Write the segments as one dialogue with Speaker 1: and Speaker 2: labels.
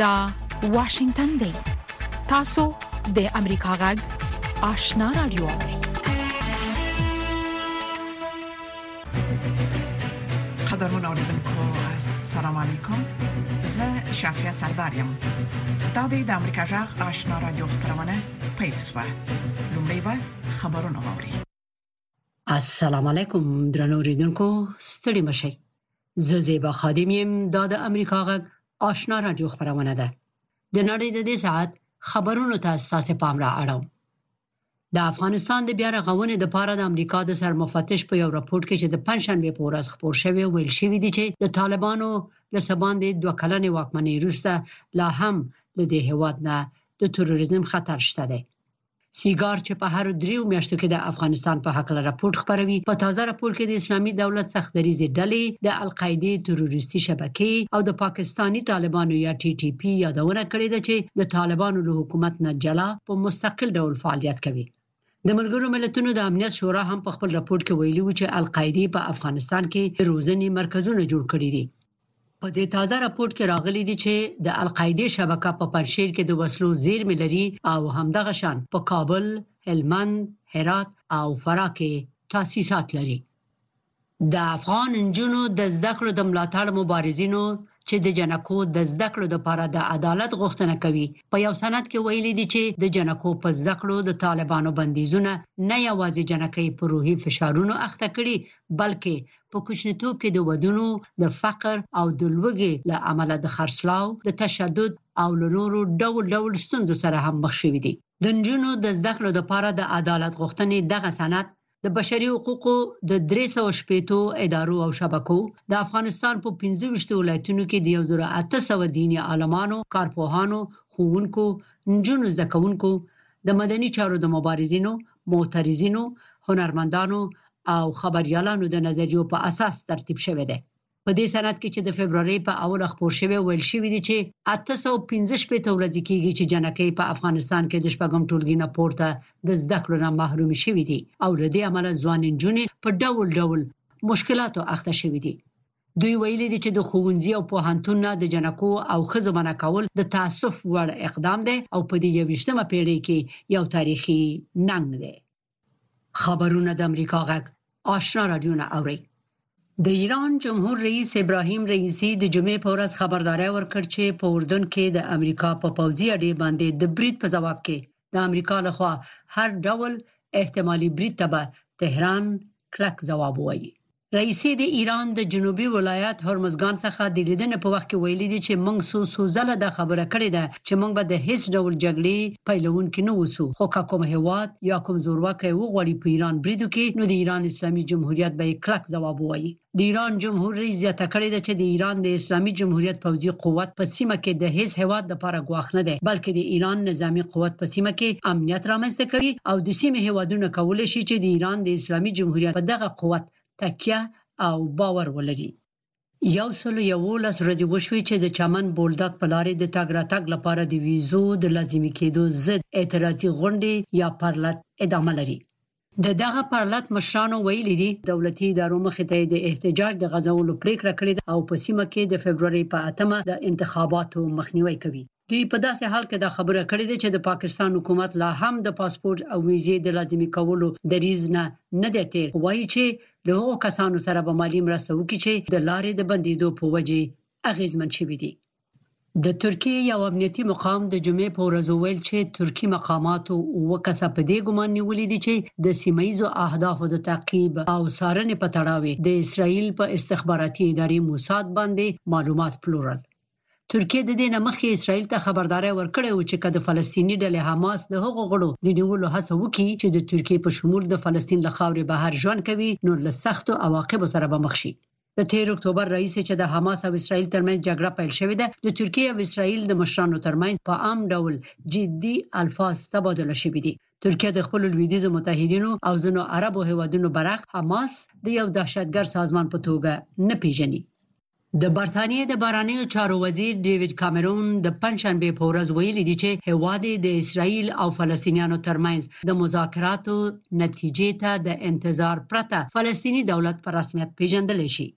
Speaker 1: دا واشنگتن دی تاسو د امریکا غږ آشنا رادیو
Speaker 2: قدرمن اوریدونکو السلام علیکم زه شافیا سردار یم دا د امریکا غږ آشنا رادیو خبرونه پیل شوه لومړی به خبرونه واوري
Speaker 3: السلام علیکم درنو ریدونکو ستړي مشي زه زیبا خادم یم دا د امریکا غږ آشنا رادیو خبرونه ده د نړۍ د دې ساعت خبرونو ته اساسه پام را اړوم د افغانستان د بیا رغونې د پاره د امریکا د سرمفتش په یو راپورټ کې چې د پنځشنبه په ورځ خبر شوی ویل شوی دی چې د طالبانو له سباندې دوه کلنې واکمنۍ وروسته لا هم له دې هواد نه د تروریزم خطر شته دی سیګار چې په هر دریو میاشتو کې د افغانستان په حق له راپور خبروي په تازه راپور کې د اسلامي دولت سخت دریزي ډلې د القاعده تروریستي شبکې او د پاکستاني طالبانو یا ټي ټي پی یادونه کړې ده چې د طالبانو له حکومت نه جلا په مستقل ډول فعالیت کوي د ملګرو ملتونو د امنیت شورا هم په خپل راپور کې ویلي و چې القاعده په افغانستان کې د روزنې مرکزونه جوړ کړي دي په دې تازه راپورټ کې راغلي دي چې د القاعده شبکه په پنځیر کې د وسلو زیرمې لري او همدغه شان په کابل، هلمند، هرات او فراه کې تاسیسات لري. د افغان نجونو د زده کړو د ملاتړ مبارزینو چې د جنکو د زده کړو لپاره د عدالت غوښتنه کوي په یو سند کې ویلي دي چې د جنکو په زده کړو د طالبانو بندیزونه نه یوازې جنکې په روحي فشارونو اخته کړي بلکې په کوچنیتوب کې د ودونو د فقر او د لوږې له امله د خرڅلاو د تشدد او له نورو ډول ډول ستونزو سره هم مخ شوې دي د نجونو د زده کړو لپاره د عدالت غوښتنې دغه سند د بشري حقوقو د 380 ادارو او شبکو د افغانستان په 15 ولایتونو کې د 1800 دیني عالمانو، کارپوهانو، ښوونکو، نجونو زده کوونکو، د مدني چارو د مبارزینو معترضینو، هنرمندانو او خبریالانو د نظریو په اساس ترتیب شوی دی. په دې سند کې چې د فبرورۍ په اوله خپور شوی ویل شوي دي چې 845 ورځې کېږي چې جنکۍ په افغانستان کې د شپږم ټولګي نه پورته د زده کړو نه محرومې شوې دي او له دې امله ځوانې نجونې په ډول ډول مشکلاتو اخته شوې دي. دوی ویلي دي چې د ښوونځي او پوهنتون نه د جنکو او ښځو منع کول د تاسف وړ اقدام دی او په دې یویشتمه پیړۍ کې یو تاریخي ننګ دی خبرونه د امریکا غږ آشنا رادیو نه اوري د ایران جمهور رئیس ابراهیم رئیسی د جمعې په ورځ خبرداري ورکړ چې په اردن کې د امریکا په پوځي اډې باندې د برید په جواب کې د امریکا لخوا هر ډول احتمالي برید ته به تهران کلک جواب وایي رئیسې د ایران د جنوبي ولایت هرمزګان څخه د لیدنې په وخت کې ویلي دي چې موږ څو څو ځله دا خبره کړې ده چې موږ به د هیڅ ډول جګړې پیلوونکي نه اوسو خو که کوم هیواد یا کوم زوروکی وغواړي په ایران برید وکړي نو د ایران اسلامي جمهوریت به یې کلک ځواب ووایي د ایران جمهور رئیس زیاته کړې ده چې د ایران د اسلامي جمهوریت پوځي قوت په سیمه کې د هیڅ هیواد لپاره ګواښ نه دی بلکې د ایران نظامي قوت په سیمه کې امنیت رامنځته کوي او د سیمې هیوادونه کولای شي چې د ایران د اسلامي جمهوریت په دغه په قوت تکیه او باور ولري یو سل یوولس ورځې وشوې چې د چمن بولدک په لارې د تګ راتګ لپاره د ویزو د لازمي کېدو ضد اعتراضي غونډې یا پرلت ادامه لري د دغه پرلت مشرانو ویلي دي دولتي ادارو مخې ته د احتجاج د غځولو پریکړه کړې ده او په سیمه کې د فبرورۍ په اتمه د انتخاباتو مخنیوي کوي دوی په داسې حال کې دا خبره کړې ده چې د پاکستان حکومت لا هم د پاسپورټ او ویزې د لازمي کولو دریځ نه نه دی تېر، خو وايي چې له هغو کسانو سره به مالي مرسته وکړي چې د لارې د بندېدو په وجې اغېزمن شوي دي. د ترکیې یو امنیتي مقام د جمعې په ورځ وویل چې ترکي مقاماتو اووه کسه په دې ګومان نیولي دي چې د سیمه ییزو اهدافو د تعقیب او څارنې په تړاو یې د اسراییل په استخباراتي ادارې موساد باندې معلومات پلورل. ترکیه د دې نه مخکې اسرائیل ته خبرداری ورکړی و چې که د فلسطیني ډلې حماس د هغو غړو د نیولو هڅه وکړي چې د ترکیې په شمول د فلسطین له خاورې بهر ژوند کوي نو له سختو عواقبو سره به مخ شي د تیر اکتوبر رئیس چې د حماس او اسرائیل ترمنځ جګړه پیل شوې ده د ترکیه او اسرائیل د مشرانو ترمنځ په عام ډول جدي الفاظ تبادله شوې دي ترکیه د خپل لویدیزو متحدینو او ځینو عربو هیوادونو برعکس حماس د یو دهشتګر سازمان په توګه نه پیژني د برتانیې د بهرنیو چارو وزیر ډیویډ کامرون د پنجشنبې په ورځ ویلي دي چې هیواد یې د اسرائیل او فلسطینیانو ترمنځ د مذاکراتو نتیجې ته د انتظار پرته فلسطیني دولت په رسمیت پیژندلی شي.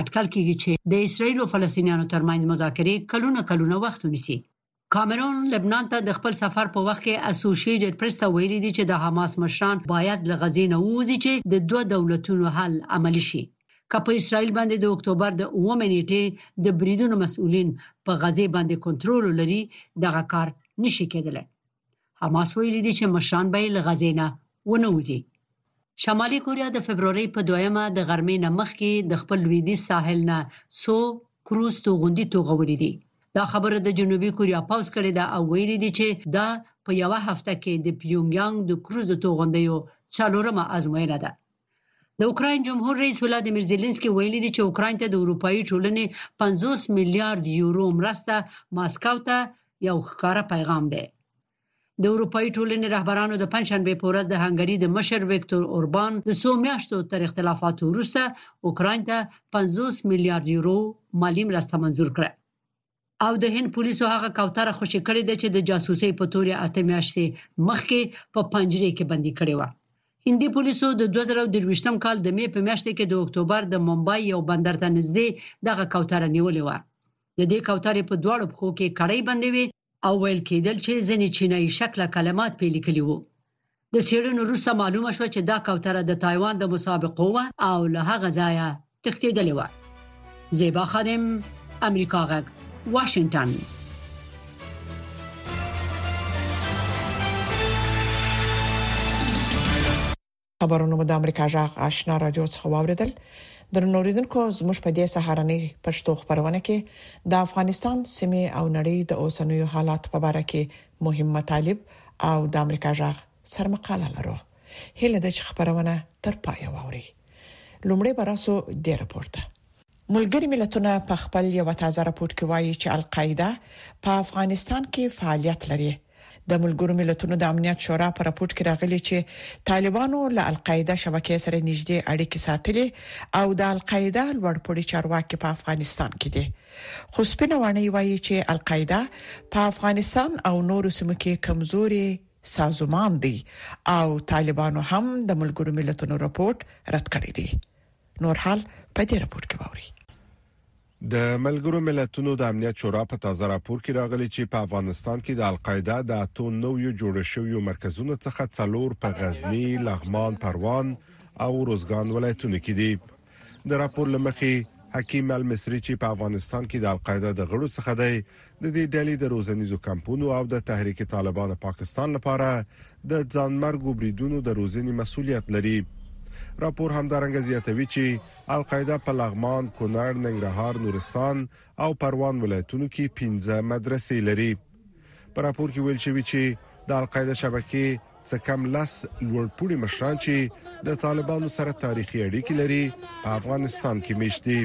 Speaker 3: اټکل کیږي چې د اسرائیل او فلسطینیانو ترمنځ مذاکرې کلونه کلونه وخت ونیسي. کامرون لبنان ته د خپل سفر په وخت کې اسوسییټډ پریس ته ویلي دي چې د حماس مشران باید له غزې نه ووځي چې د دوه دولتونو حل عملی شي که په اسرائیل باندې د اکتوبر د 9 نیټې د بریدونو مسؤلین په غزې باندې کنټرول ولري دغه کار نشي کېدلی حماس ویلي دي چې مشران به یې له غزې نه ونه وځي شمالي کوریا د فبرورۍ په دویمه د غرمې نه مخکې د خپل لویدي ساحل نه څو کروز توغندي توغولي دي دا خبره د جنوبي کوریا پاوس کړې ده او ویلي دي چې دا په یوه هفته کې د پیونګ یانګ د کروز توغندیو څلورمه ازموینه ده د اوکراین جمهور رئیس ولادیمیر زیلنسکي ویلي دي چې اوکراین ته د اروپאי ټولنې 50 میلیارډ یورو مرسته ماسکو ته یو ښکاره پیغام دی د اروپאי ټولنې رهبرانو د پنځشنبه په ورځ د هنګري د مشر وکټور اوربان د څو میاشتو تر اختلافاتو وروسته اوکراین ته 50 میلیارډ یورو مالی مرسته منزور کړه او د هند پولیسو هغه کوتره خوشې کړې ده چې د جاسوسۍ په تور یې اته میاشتې مخکې په پنجرې کې بندي کړې و هندي پولیسو د 2023م کال د می په میاشت کې د اکتوبر د ممبای یو بندر ته نږدې دغه کوتره نیولې و د دې کوترې په دواړو پښو کې کړۍ بندې وي او ویل کېدل چې ځینې چینایي شکل کلمات په لیکلي وو د څېړنو وروسته معلومه شوه چې دا کوتره د تایوان د مسابقو وه او له هغه ځایه تښتېدلې وه زیبا خادم امریکا غږ واشنگټن
Speaker 2: خبرونه د امریکا جغ آشنا رادیو څخه واوریدل د نوریدونکو زموږ په دې سهارنۍ پښتو خبرونه کې د افغانستان سیمه او نړۍ د اوسنوي حالات په اړه کې مهم مطالب او د امریکا جغ سرمقاله لرو هله د خبرونه تر پای ووري لومړی براسو د راپورته ملګری ملتونه په خپل یو تازه راپور کې وایي چې القاعده په افغانستان کې فعالیت لري د ملګرو ملتونو د امنیت شورا په راپورټ کې راغلي چې طالبانو له القاعده شبکې سره نږدې اړیکې ساتلې او د القاعده لوړپوړي چارواکي په افغانستان کې دي خو سپینه واڼۍ وایي چې القاعده په افغانستان او نورو سیمو کې کمزوري سازمان دی او طالبانو هم د ملګرو ملتونو رپورت رد کړی دی نور حال په دې رپورت کې ووري
Speaker 4: د ملګرو ملتونو د امنیت شورا په تازه راپور کې راغلي چې په افغانستان کې د القاعده د اتو نویو جوړ شویو مرکزونو څخه څلور په غزنی، لغمان، پروان او روزګان ولایتونو کې دي د راپور لمخې حکیم المصری چې په افغانستان کې د القاعده د غړو څخه دی د دې ډلې د روزنیزو کمپونو او د تحریک طالبان پاکستان لپاره د ځانمرګ بریدونو د روزنې مسولیت لري راپور همدارنګه زیاتوي چې القاعده په لغمان، کونړ، ننګرهار، نورستان او پروان ولایتونو کې 15 مدرسې لري. په راپور کې ویل شوی چې د القاعده شبکې څه کم لس لوړپوړي مشران چې د طالبانو سره تاریخي اړیکې لري په افغانستان کې میشتي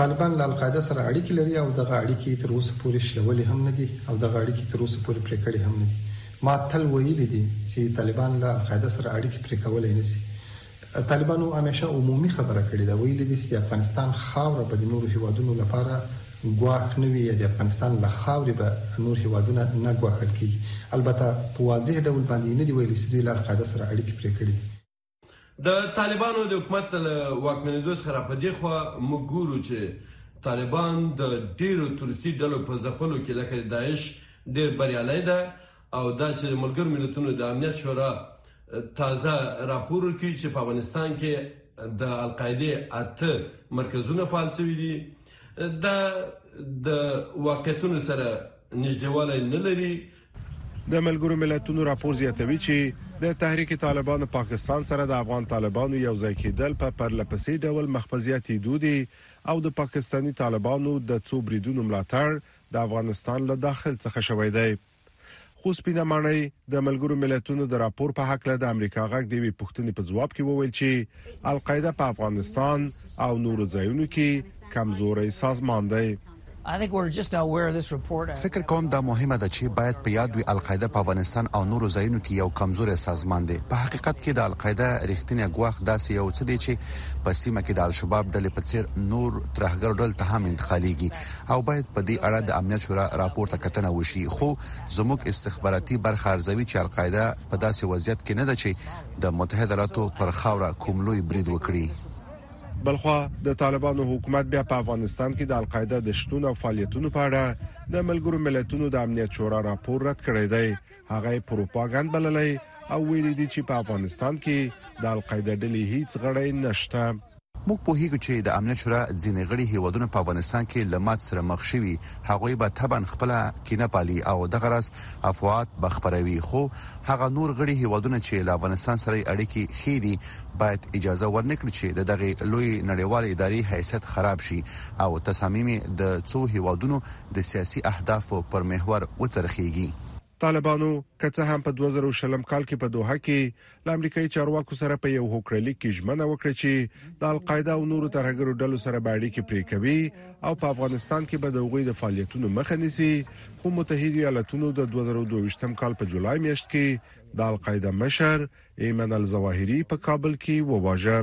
Speaker 5: طالبان له القاعده سره اړیکې لري او دغه اړیکې تر اوسه پورې شلولې هم نه دي او دغه اړیکې تر اوسه پورې پرې کړې هم نه دي ما تل ویلي دي چې طالبان له القاعده سره اړیکې پرې کولای نسی طالبانو همېشه عمومي خبره کړې ده، ویلي دي چې د افغانستان خاوره به د نورو هېوادونو لپاره ګواښ نه وي یا د افغانستان له خاورې به نور هېوادونه نه ګواښل کېږي. البته په واضح ډول باندې یې نه دي ویلي چې دوی له القاعده سره اړیکې پرې کړې دي.
Speaker 6: د طالبانو د حکومت له واکمنېدو څخه را په دې خوا موږ ګورو چې طالبان د ډېرو تروریستي ډلو په ځپلو کې لکه د داعش ډېر بریالی ده او دا چې د ملګر ملتونو د امنیت شورا تازه راپور ورکړي چې په افغانستان کې د القاعده اته مرکزونه فعال شوي دي دا د واقعیتونو سره نږدېوالی نه لري
Speaker 4: د ملګرو ملتونو راپور زیاتوي چې د تحریک طالبان پاکستان سره د افغان طالبانو یو ځای کېدل په پرلپسې ډول مخفزيات دودي او د پاکستانی طالبانو د څو بریدونو ملاتړ د افغانستان له داخل څخه شوې ده خو سپینه ماڼۍ د ملګرو ملتونو د راپور په حق له د امریکا غږ دی وی پښتنې په جواب کې وویل چې القاعده په افغانستان او نورو ځایونو کې کمزوري سازمان دی
Speaker 7: فکر کوم دا مهمه ده چې باید په یاد وي القاعده په افغانستان او نورو ځایونو کې یو کمزوري سازمان دی په حقیقت کې د القاعده رښتینی ګواښ داسې یو څه دی چې په سیمه کې د الشباب ډلې په څیر نور ترهګر ډلې ته هم انتقالیږي او باید په دې اړه د امنیت شورا راپور ته کتنه وشي، خو زموږ استخباراتي برخه ارزوي چې القاعده په داسې وضعیت کې نه ده چې د متحده ایالاتو پر خاوره کوم لوی برید وکړي.
Speaker 4: بلخوا د طالبانو حکومت بیا په افغانستان کې د القاعده د شتون او فعالیتونو په اړه د ملګرو ملتونو د امنیت شورا راپور رد کړی دی، هغه یې پروپاګند بللی او ویلي دي چې په افغانستان کې د القاعده ډلې هیڅ غړی نشته.
Speaker 7: موږ پوهیږو چې د امنیت شورا ځینې غړي هیوادونه په افغانستان کې له ماتې سره مخ شوي، هغوی به طبعاً خپله کینه پالي او دغه راز افواهات به خپروي، خو هغه نور غړي هیوادونه چې له افغانستان سره یې اړیکې ښې دي، باید اجازه ورنکړي چې د دغې لویې نړیوالې ادارې حیثیت خراب شي او تصامیم یې د څو هیوادونو د سیاسي اهدافو پر محور وڅرخیږي.
Speaker 4: طالبانو که څه هم په 2020 کال کې په دوحه کې له امریکایي چارواکو سره په یو هوکړه لیک کې ژمنه وکړه چې د القاعده او نورو ترهګرو ډلو سره به اړیکې پرې کوي او په افغانستان کې به د هغوی د فعالیتونو مخه نیسي خو متحده ایالاتونو د 2022 کال په جولای میاشت کې د القاعده مشر ایمن الظواهری په کابل کې وواژه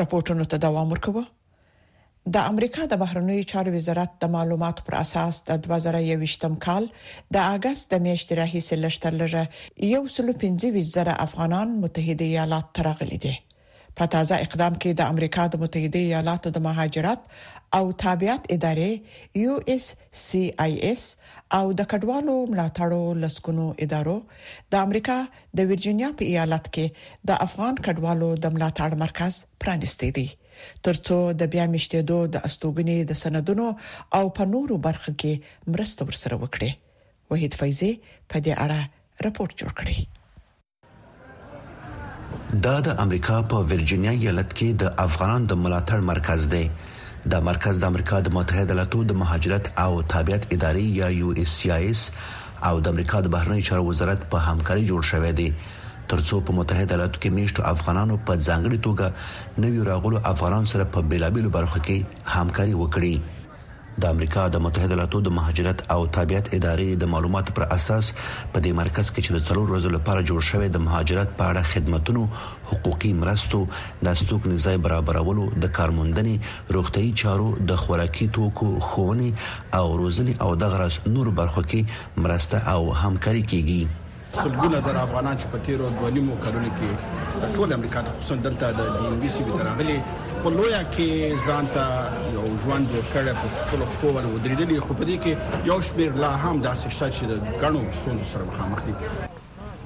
Speaker 2: رپوټونو ته دوام ورکوو. د امریکا د بهرنیو چارو وزارت د معلوماتو پر اساس د 2021م کال د اګست د میاشتې راهیسې لږترلږه 125 زره افغانان متحده ایالات ته راغلي دي. په تازه اقدام کې د امریکا د متحده ایالاتو د مهاجرت او تابعیت ادارې یو اس سي آی اس او د کډوالو ملاتړو لسګونو ادارو د امریکا د ویرجینیا په ایالت کې د افغان کډوالو د ملاتړ مرکز پرانیستی دی ترڅو د بیا میشتېدو د استوګنې د سندونو او په نورو برخو کې مرسته ورسره وکړي وحید فیضی په دې اړه راپور جوړ کړی
Speaker 8: دا د امریکا په ویرجینیا ایالت کې د افغانان د ملاتړ مرکز دی دا مرکز د امریکا د متحد ایالاتو د مهاجرت او تابعیت ادارې یا یو ایس سي آی ایس او د امریکا د بهرنیو چارو وزارت په همکاري جوړ شوی دی ترڅو په متحد ایالاتو کې میشتو افغانانو په ځانګړي توګه نویو راغلو افغانانو سره په بیلابیلو برخو کې همکاري وکړي. د امریکا د متحد ایالاتو د مهاجرت او تابعیت ادارې د معلوماتو پر اساس په دې مرکز کې چې د څلور ورځو لپاره جوړ شوی د مهاجرت په اړه خدمتونو، حقوقي مرستو، د استوګنې ځای برابرولو، د کارموندنې، روغتیايي چارو، د خوراکي توکو، ښوونې او روزنې او دغه راز نورو برخو کې مرسته او همکاري کېږي.
Speaker 9: سلګونه زره افغانان چې په تېرو دوه نیمو کلونو کې له ټولې امریکا ته خصوصاً دلته د ډي ایم وي سیمې ته راغلي، په لویه کې ځان ته یو ژوند جوړ کړی، په خپلو پښو باندې ودرېدلي، خو په دې کې یو شمېر لا هم داسې شته چې د ګڼو ستونزو سره مخامخ دي.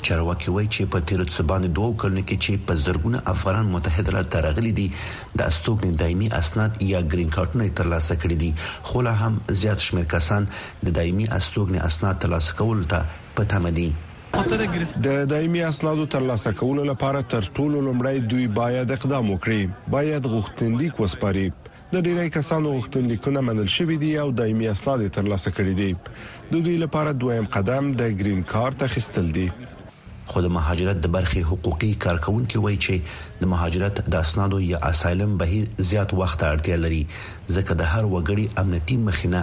Speaker 8: چارواکي وايي چې په تېرو څه باندې دوو کلونو کې چې په زرګونه افغانان متحده ایالاتو ته راغلي دي د استوګنې دایمي اسناد یا ګرین کارتونه یې ترلاسه کړي دي خو لا هم زیات شمېر کسان د دایمي استوګنې اسناد ترلاسه کولو ته په تمه دي.
Speaker 4: د دایمي اسنادو ترلاسه کولو لپاره تر ټولو لومړی دوی باید اقدام وکړي، باید غوښتنلیک وسپاري، د ډیری کسانو غوښتنلیکونه منل شوي دي او دایمي اسناد یې ترلاسه کړي دي. د دوی لپاره دویم قدم د ګرین کارت اخیستل دي.
Speaker 8: خو د مهاجرت د برخې حقوقي کارکوونکي وایي چې د مهاجرت د اسنادو یا اسایلم بهیر زیات وخت ته اړتیا لري، ځکه د هر وګړي امنیتي مخینه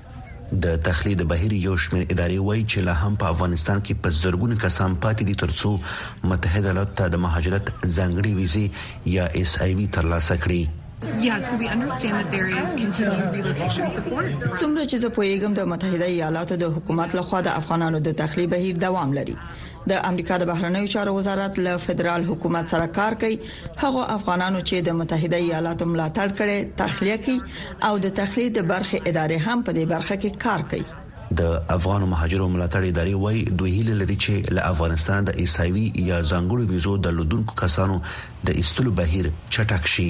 Speaker 10: د تخلیې د
Speaker 8: بهیر یو شمېر ادارې وایي چې لا هم په افغانستان کې په زرګونو کسان پاتې دي ترڅو متحده ایالاتو ته د مهاجرت ځانګړي ویزې یا اس ای وی ترلاسه کړي
Speaker 11: څومره چې زه پوهیږم د متحده ایالاتو د حکومت لخوا د افغانانو د تخلیه بهیر دوام لري د امریکا د بهرنیو چارو وزارت له فدرال حکومت سره کار کوي هغه افغانانو چې د متحده ایالاتو ملاتړ کړي تخلیه کوي او د تخلیه د برخې ادارې هم په دې برخه کې کار کوي
Speaker 8: د افغان مهاجرو ملاتړ ادارې وایي دوی هیله لري چې له افغانستان د ایسایوي یا ځانګړو ویزو د لودونکو کسانو د ایستلو بهیر چټک شي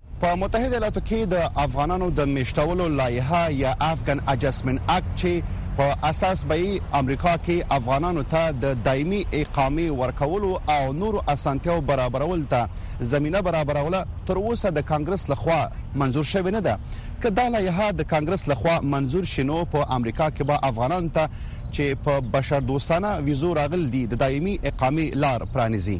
Speaker 12: په
Speaker 8: متحده
Speaker 7: ایالاتو کې د افغانانو د میشتولو لایحه یا افغان اډجسټمنټ اکټ چې په اساس به یې امریکا کې افغانانو ته د دایمي اقامې ورکولو او نورو اسانتیاو برابرول ته زمینه برابروله تر اوسه د کانګرس لخوا منظور شوې نه ده که دا لایحه د کانګرس لخوا منظور شي نو په امریکا کې به افغانان ته چې په بشردوستانه ویزو راغل دي د دایمي اقامې لار پرانیزي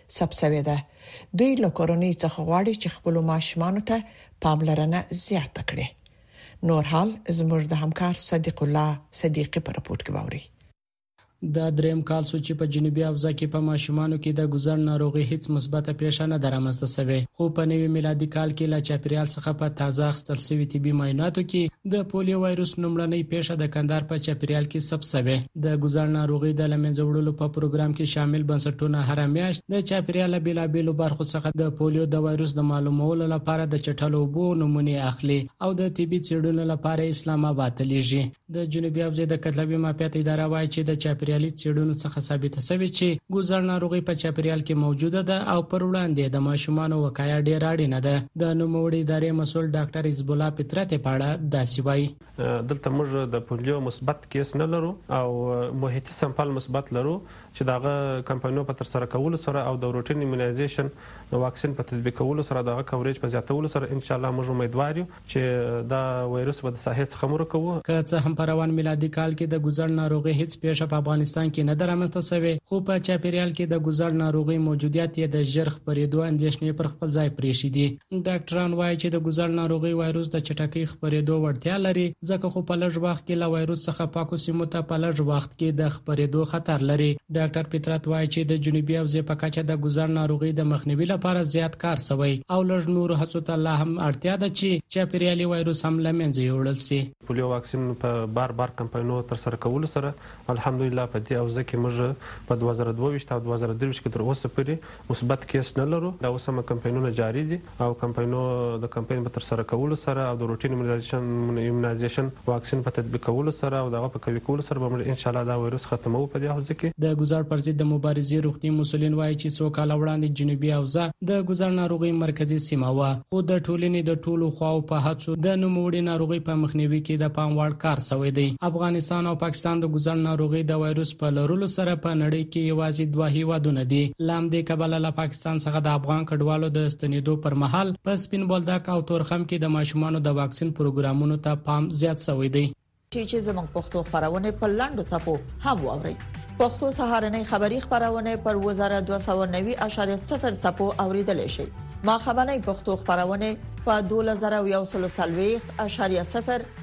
Speaker 2: ثبت شوې ده، دوی له کورنیو څخه غواړي چې خپلو ماشومانو ته پاملرنه زیاته کړي. نور حال زموږ د همکار صدیق الله صدیقي په رپوټ کې واورئ.
Speaker 13: دا درېیم کال شو چې په جنوبي حوزه کې په ماشومانو کې د ګوزڼ ناروغي هیڅ مثبته پېښه نه ده رامنځته شوې، خو په نوي میلادي کال کې له چاپېریال څخه په تازه اخیستل شوي طبي معایناتو کې د پولیو وایروس لومړنۍ پېښه د کندهار په چاپېریال کې ثبت شوې. د ګوزڼ ناروغۍ د له منځه وړلو په پروګرام کې شامل بنسټونه هره میاشت د چاپیریال له بېلابېلو برخو څخه د پولیو د وایروس د معلومولو لپاره د چټلو اوبو نمونې اخلي او د طبي څېړنو لپاره اسلام آباد ته لیږي د جنوبي حوزې د کتلوي مافیات اداره وایي چې د چاپیریالي څېړنو څخه ثابته شوې چې ګوزړ ناروغي په چاپیریال کې موجوده ده او پر وړاندې د ماشومانو وقایه ډېره اړینه ده د نوموړي ادارې مسول ډاکټر حزب الله فطرت په اړه داسې وایي
Speaker 14: دلته موږ د پولیو مثبت کیس نه لرو او محیطي سمپل مثبت لرو چې دغه کمپاینو په تر سره کولو سره او د روټین ایمونایزیشن د واکسین په تطبیقولو سره دغه کوریج په زیاتولو سره ان شاء الله موږ امیدوار یو چې دا وایروس به د ساحې څخه مور کوو
Speaker 13: که څه هم په روان میلادي کال کې د ګوزړ ناروغي هیڅ پیښه په افغانستان کې نه درامنځته شوې خو په چاپیریال کې د ګوزړ ناروغي موجودیت یې د ژر خبرېدو اندیشنې پر خپل ځای پریښې دي ډاکټران وايي چې د ګوزڼ ناروغۍ وایروس د چټکۍ خپرېدو وړتیا لري، ځکه خو په لږ وخت کې له وایروس څخه پاکو سیمو ته په لږ وخت کې د خپرېدو خطر لري. ډاکټر فطرت وايي چې د جنوبي حوزې په کچه د ګوزڼ ناروغۍ د مخنیوي لپاره زیات کار شوی او لږ نورو هڅو ته لا هم اړتیا ده چې چاپېریالي وایروس هم له منځه یوړل شي.
Speaker 14: پولیو واکسین په بار بار کمپاینونو ترسره کولو سره الحمدلله په دې حوزه کې موږ په دوه زره دوه ویشت او دوه زره درویشت کې تر اوسه پورې مثبت کېس نه لرو، دا اوس هم کمپاینونه جاري دي او کمپاینو د کمپاین په ترسره کولو سره او د روټین ایمونایزیشن، Immunization، واکسین په تطبیقولو سره او د هغه په قوي کولو سره به موږ ان شاءالله دا وایروس ختموو په دې حوزه کې.
Speaker 13: د ګوزڼ پر ضد د مبارزې روغتي مسولین وايي چې څو کاله وړاندې جنوبي حوزه د ګوزڼ ناروغۍ مرکزي سیمه وه، خو د ټولنې د ټولو خواوو په هڅو د نوموړې ناروغۍ په مخنیوي کې د پام وړ کار شوی دی. افغانستان او پاکستان د ګوزڼ ناروغۍ د وایروس په لرلو سره په نړۍ کې یوازې دوه هیوادونه دي. له همدې کبله له پاکستان څخه د افغان کډوالو د ستنیدو پر مهال په سپین بولدک او تورخم کې د ماشومانو د واکسین پروګرامونو ته پام زیات شوی دی.
Speaker 11: شي چې زموږ پښتو خبرونه په لاندو ټکو هم واوري پښتو سهارنۍ خبری خبرونه پر 2290.0 ټکو اوریدل شي ما خبرنۍ پښتو خبرونه په 2040.0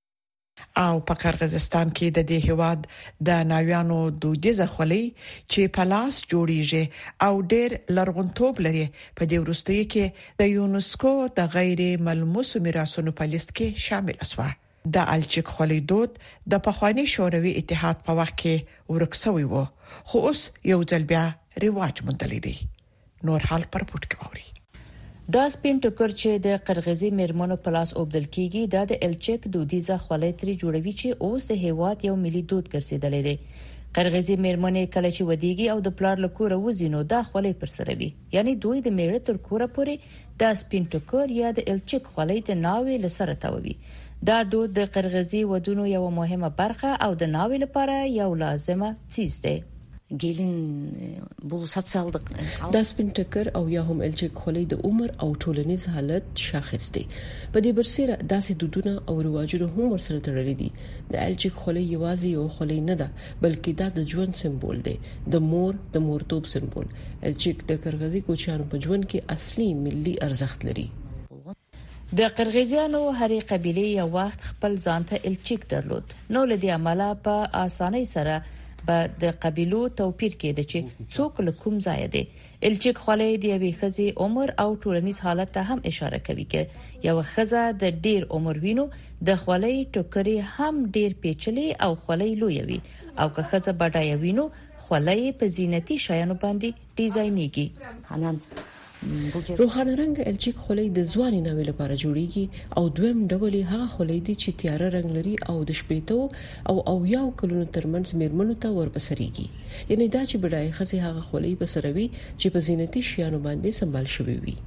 Speaker 11: او
Speaker 2: په قرغیزستان کې د دې هیواد د ناویانو دودیزه خولۍ چې په لاس جوړیږي او ډیر لرغونتوب لري په دې وروستیو کې د یونسکو د غیر ملموسو میراثونو په لیست کې شامل شوه د الچیک خولۍ دود د پخوانی شوروي اتحاد په وخت کې ورک شوی وو خو اوس یو ځل بیا ریواج موندلی دی نور حال پر پورت کې ووري
Speaker 15: دا سپین ټکر چې د قرغیزي میرمنو په لاس اوبدل کیږي دا د الچک دودیزه خولۍ تری جوړوي چې اوس د هیواد یو ملي دود ګرځیدلی دی قرغیزي میرمنې کله چې ودیږي او د پلار له کوره وځي نو دا خولۍ پر سره وي یعنی دوی د میړه تر کوره پورې دا سپین ټکور یا د الچک خولۍ د ناوې له سره تاووي دا دود د قرغزي ودونو یو مهمه برخه او د ناوې لپاره یو لازمه چیز دی
Speaker 16: gelin bu sotsialdıq
Speaker 17: دا سپین ټکر او یا هم الچک خولۍ د عمر او ټولنیز حالت شاخص دی په دې برسره داسې دودونه او رواجونه هم ورسره تړلي دي د الچک خولۍ یوازې یو خولۍ نه ده بلکې دا د ژوند سمبول دی د مور د مورتوب سمبول چې د کرغزي کوچانو په ژوند کې اصلي ملي ارزښت لري
Speaker 15: د قرغیزیانو هرې قبيله یو وخت خپل ځانته الچیک درلود نو لدی عمله په اسانۍ سره به د قبيلو توپیر کېده چې څوک له کوم ځای دی الچیک خولۍ د یوې ښځې عمر او ټولنیز حالت ته هم اشاره کوي، که یوه ښځه د ډیر عمر وي نو د خولۍ ټوکرې هم ډیر پیچلې او خولۍ لویه وي او که ښځه بډایه وي نو خولۍ یې په زینتي شیانو باندې
Speaker 16: ډیزاینیږي.
Speaker 17: روښانه رنګه الچیک خولۍ د ځوانې ناوې لپاره جوړیږي او دویم ډول یې هغه خولۍ دي چې تیاره رنګ لري او د شپیتو او اویاو کلونو ترمنځ میرمنو ته ورپه سریږي. یعنی دا چې بډایه ښځې هغه خولۍ به سروي چې په زینتي شیانو باندې سمبال شوې وي.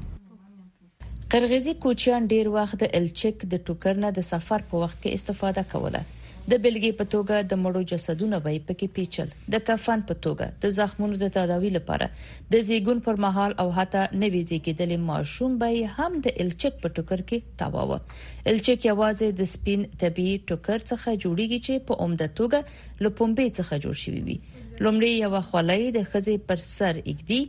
Speaker 15: قرغیزي کوچیان ډېر وخت د الچک د ټوکر نه د سفر په وخت کې استفاده کوله. د بېلګې په توګه، د مړو جسدونه به یې پکې پېچل، د کفن په توګه، د زخمونو د تداوي لپاره، د زېږون پر مهال او حتی نوي زېږېدلي ماشوم به یې هم د الچک په ټوکر کې تاواوه. الچک یوازې د سپین، طبیعي، ټوکر څخه جوړېږي چې په عمده توګه له پنبې څخه جوړ شوی وي لومړی یو خولۍ د خزې پر سر اګدي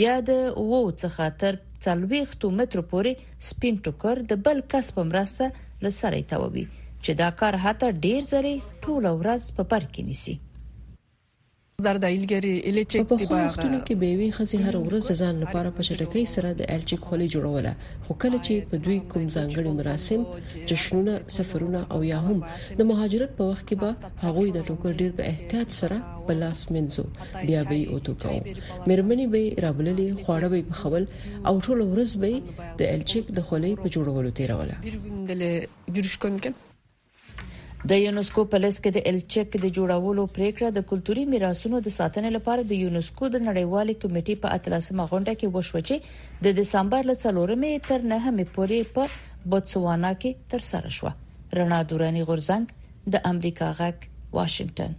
Speaker 15: بیا د وو څخه تر 40 متر پورې سپین ټوکر د بل کس په مرسته لسرې تاوي چې دا کار حتی ډیر زری ټول ورځ په پر کې نیسي
Speaker 17: زرد ایلګری الیچک دی باغ په وختونو کې به وی خزي هر ورځ ځان لپاره په چټکۍ سره د الچک خولې جوړوله خو کله چې په دوی کوم ځانګړي مراسم جشنونه سفرونه او یا هم د مهاجرت په وخت کې به هغوی د ټوکر ډیر په احتیاط سره په لاس منځو بیا به یې اوتو کاو مرمنې به رابللې خواړه به پخول او ټول ورځ به د الچیک د خولې په جوړولو تیروله
Speaker 15: د یونسکو په لست کې د الچک د جوړولو پریکړه د کلتوري میراثونو د ساتنې لپاره د یونسکو د نړیوالې کمیټې په اتلسمه غونډه کې وشو چې د دسمبر له 4 مې تر 9 مې پورې په بوتسوانا کې تر سره شو رڼا دوراني غورزنګ د امریکا غک واشنگټن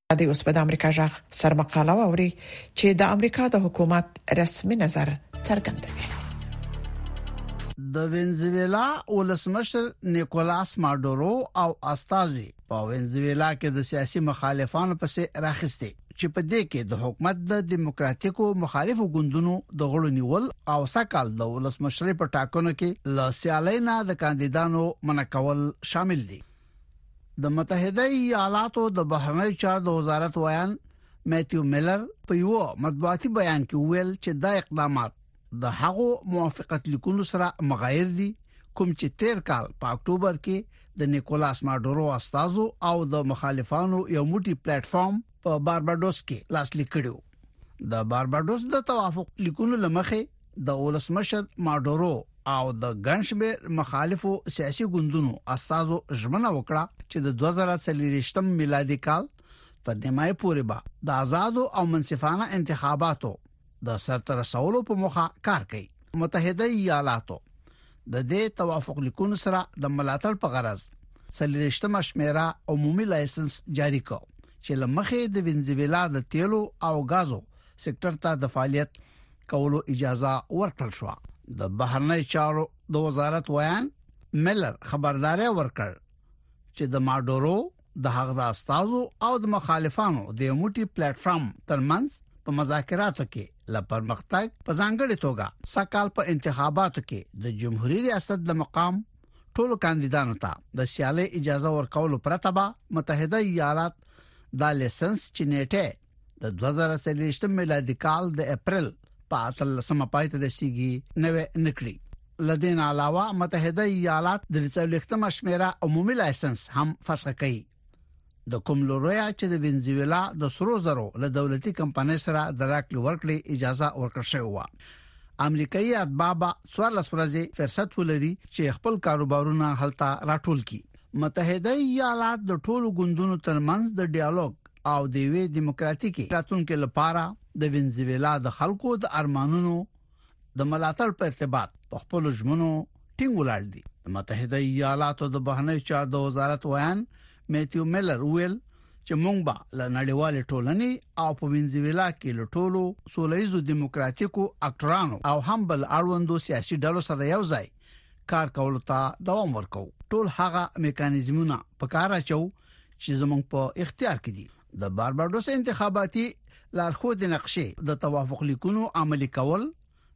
Speaker 18: دی اوس به د امریکا
Speaker 2: جغ سرمقاله ووري چې د امریکا د حکومت رسمي نظر څرګندوي
Speaker 19: د وینزویلا ولسمشر نیکولاس ماډورو او استاذي په وینزویلا کې د سیاسي مخالفانو پسې راخسته چې په دې کې د حکومت د دیموکراتیکو مخالفو ګوندونو د غړو نیول او سکهال د ولسمشرۍ په ټاکنو کې له سیالۍ نه د کاندیدانو منکول شامل دي د متحده ایالاتو د بهرنی چارو د وزارت ویان میتیو میلر په یو مطبوعاتي بیان کې ویل چې دا اقدامات د هغو موافقت لیکونو سره مغایر دي کوم چې تیر کال په اکتوبر کې د نیکولاس ماډورو استادو او د مخالفانو یو موټي پلیټ فارم په باربادوس کې لاسلیک کړو د بارباډوس د توافق لیکونو لمخې د ولسمشر ماډورو او د ګنشبیر مخالفو سیاسي ګوندونو استادو ژمنه وکړه چې د 2023 میلادي کال تر نیمای پورې به د آزادو او منصفانه انتخاباتو د سرتر سوالو په مخه کار کوي متحده ایالاتو د دې توافق لیکونو سره د ملاتړ په غرض سلیریشتمه شمیره عمومي لایسنس جاری کو چې لمخې د وینزویلا د تیلو او غازو سکتور ته د فعالیت کولو اجازه ورکړل شو د بهرنی چارو د وزارت ویان ملر خبرداري ورکړ چې د ماډورو د هغه د استادو او د مخالفانو د یو موټي پلیټ فارم ترمنځ په مذاکراتو کې له پرمختګ په ځانګړي توګه سکهال په انتخاباتو کې د جمهوریت ریاست د مقام ټولو کاندیدانو ته د سیالي اجازه ورکولو پرته به متحده ایالات دا لایسنس چې نیټه د 2023 میلادي کال د اپریل په 13مه پای ته رسیدي نوې نکړي لدین علاوه متحده ایالات د 23مه شمیره عمومي لایسنس هم فسخ کړي د کوم لوریا چې د وینزویلا د سرو زرو له دولتي کمپنۍ سره د راکړې ورکړې اجازه ورکړ شوې و امریکایي اتبابا څوار لسورځي فرصت ولري چې خپل کاروبارونه هلته راټول کړي متحده ایالات د ټولو ګوندونو ترمنځ د ډیالوګ او د وی دیموکراتیکي راتلونکو لپاره د وینزویلا د خلکو د ارمانونو د ملاتړ په ارتباط په خپل ژمنو ټینګ ولاړ دي متحده ایالاتو د بهرنی چارو د وزارت ویان میتیو میلر ویل چې مونږ به له نړیوال ټولنې او په وینزویلا کې له ټولو سولېزو دیموکراتیکو اکټرانو او هم بل اړوندو سیاسي ډلو سره یو ځای کار کولو ته دوام ورکو ټول هغه میکانیزمونه په کار اچو چې زمونږ په اختیار کې دي د باربادوس انتخاباتي لارښود نقشې د توافق لیکونو عملي کول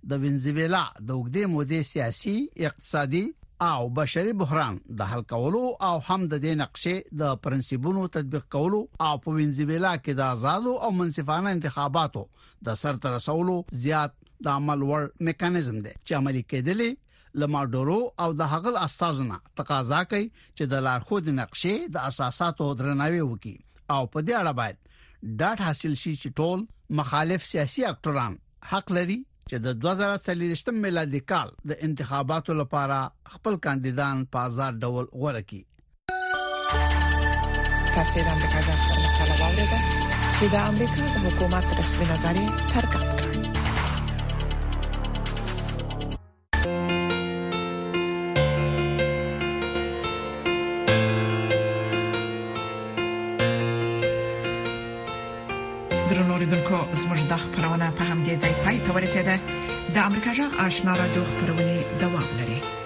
Speaker 19: د وینزویلا د وګړي مودې سیاسي اقتصادي او بشري بحران د حل کولو او هم د دې نقشې د پرنسيبونو تطبیق کولو او په وینزویلا کې د آزادو او منصفانه انتخاباتو د سرته رسولو زیات د عمل وړ میکانیزم دی چې عملي کېدلی لماډورو او د هغل استادونه تقاضا کوي چې د لارښود نقشې د اساساتو درناوی وکړي او په دې اړه باید ډاټ حاصل شي چې ټول مخالف سیاسي اکټوران حق لري چې د 2023 میلادي کال د انتخاباتو لپاره خپل کاندیدان په آزاد ډول غوړه کړي
Speaker 2: تاسو د امریکا د خبرو په اړه واورېدل چې د امریکا د حکومت رسمي نظریه څرګنده د امریکا جغ آشنا را دوه خبرونه دوام لري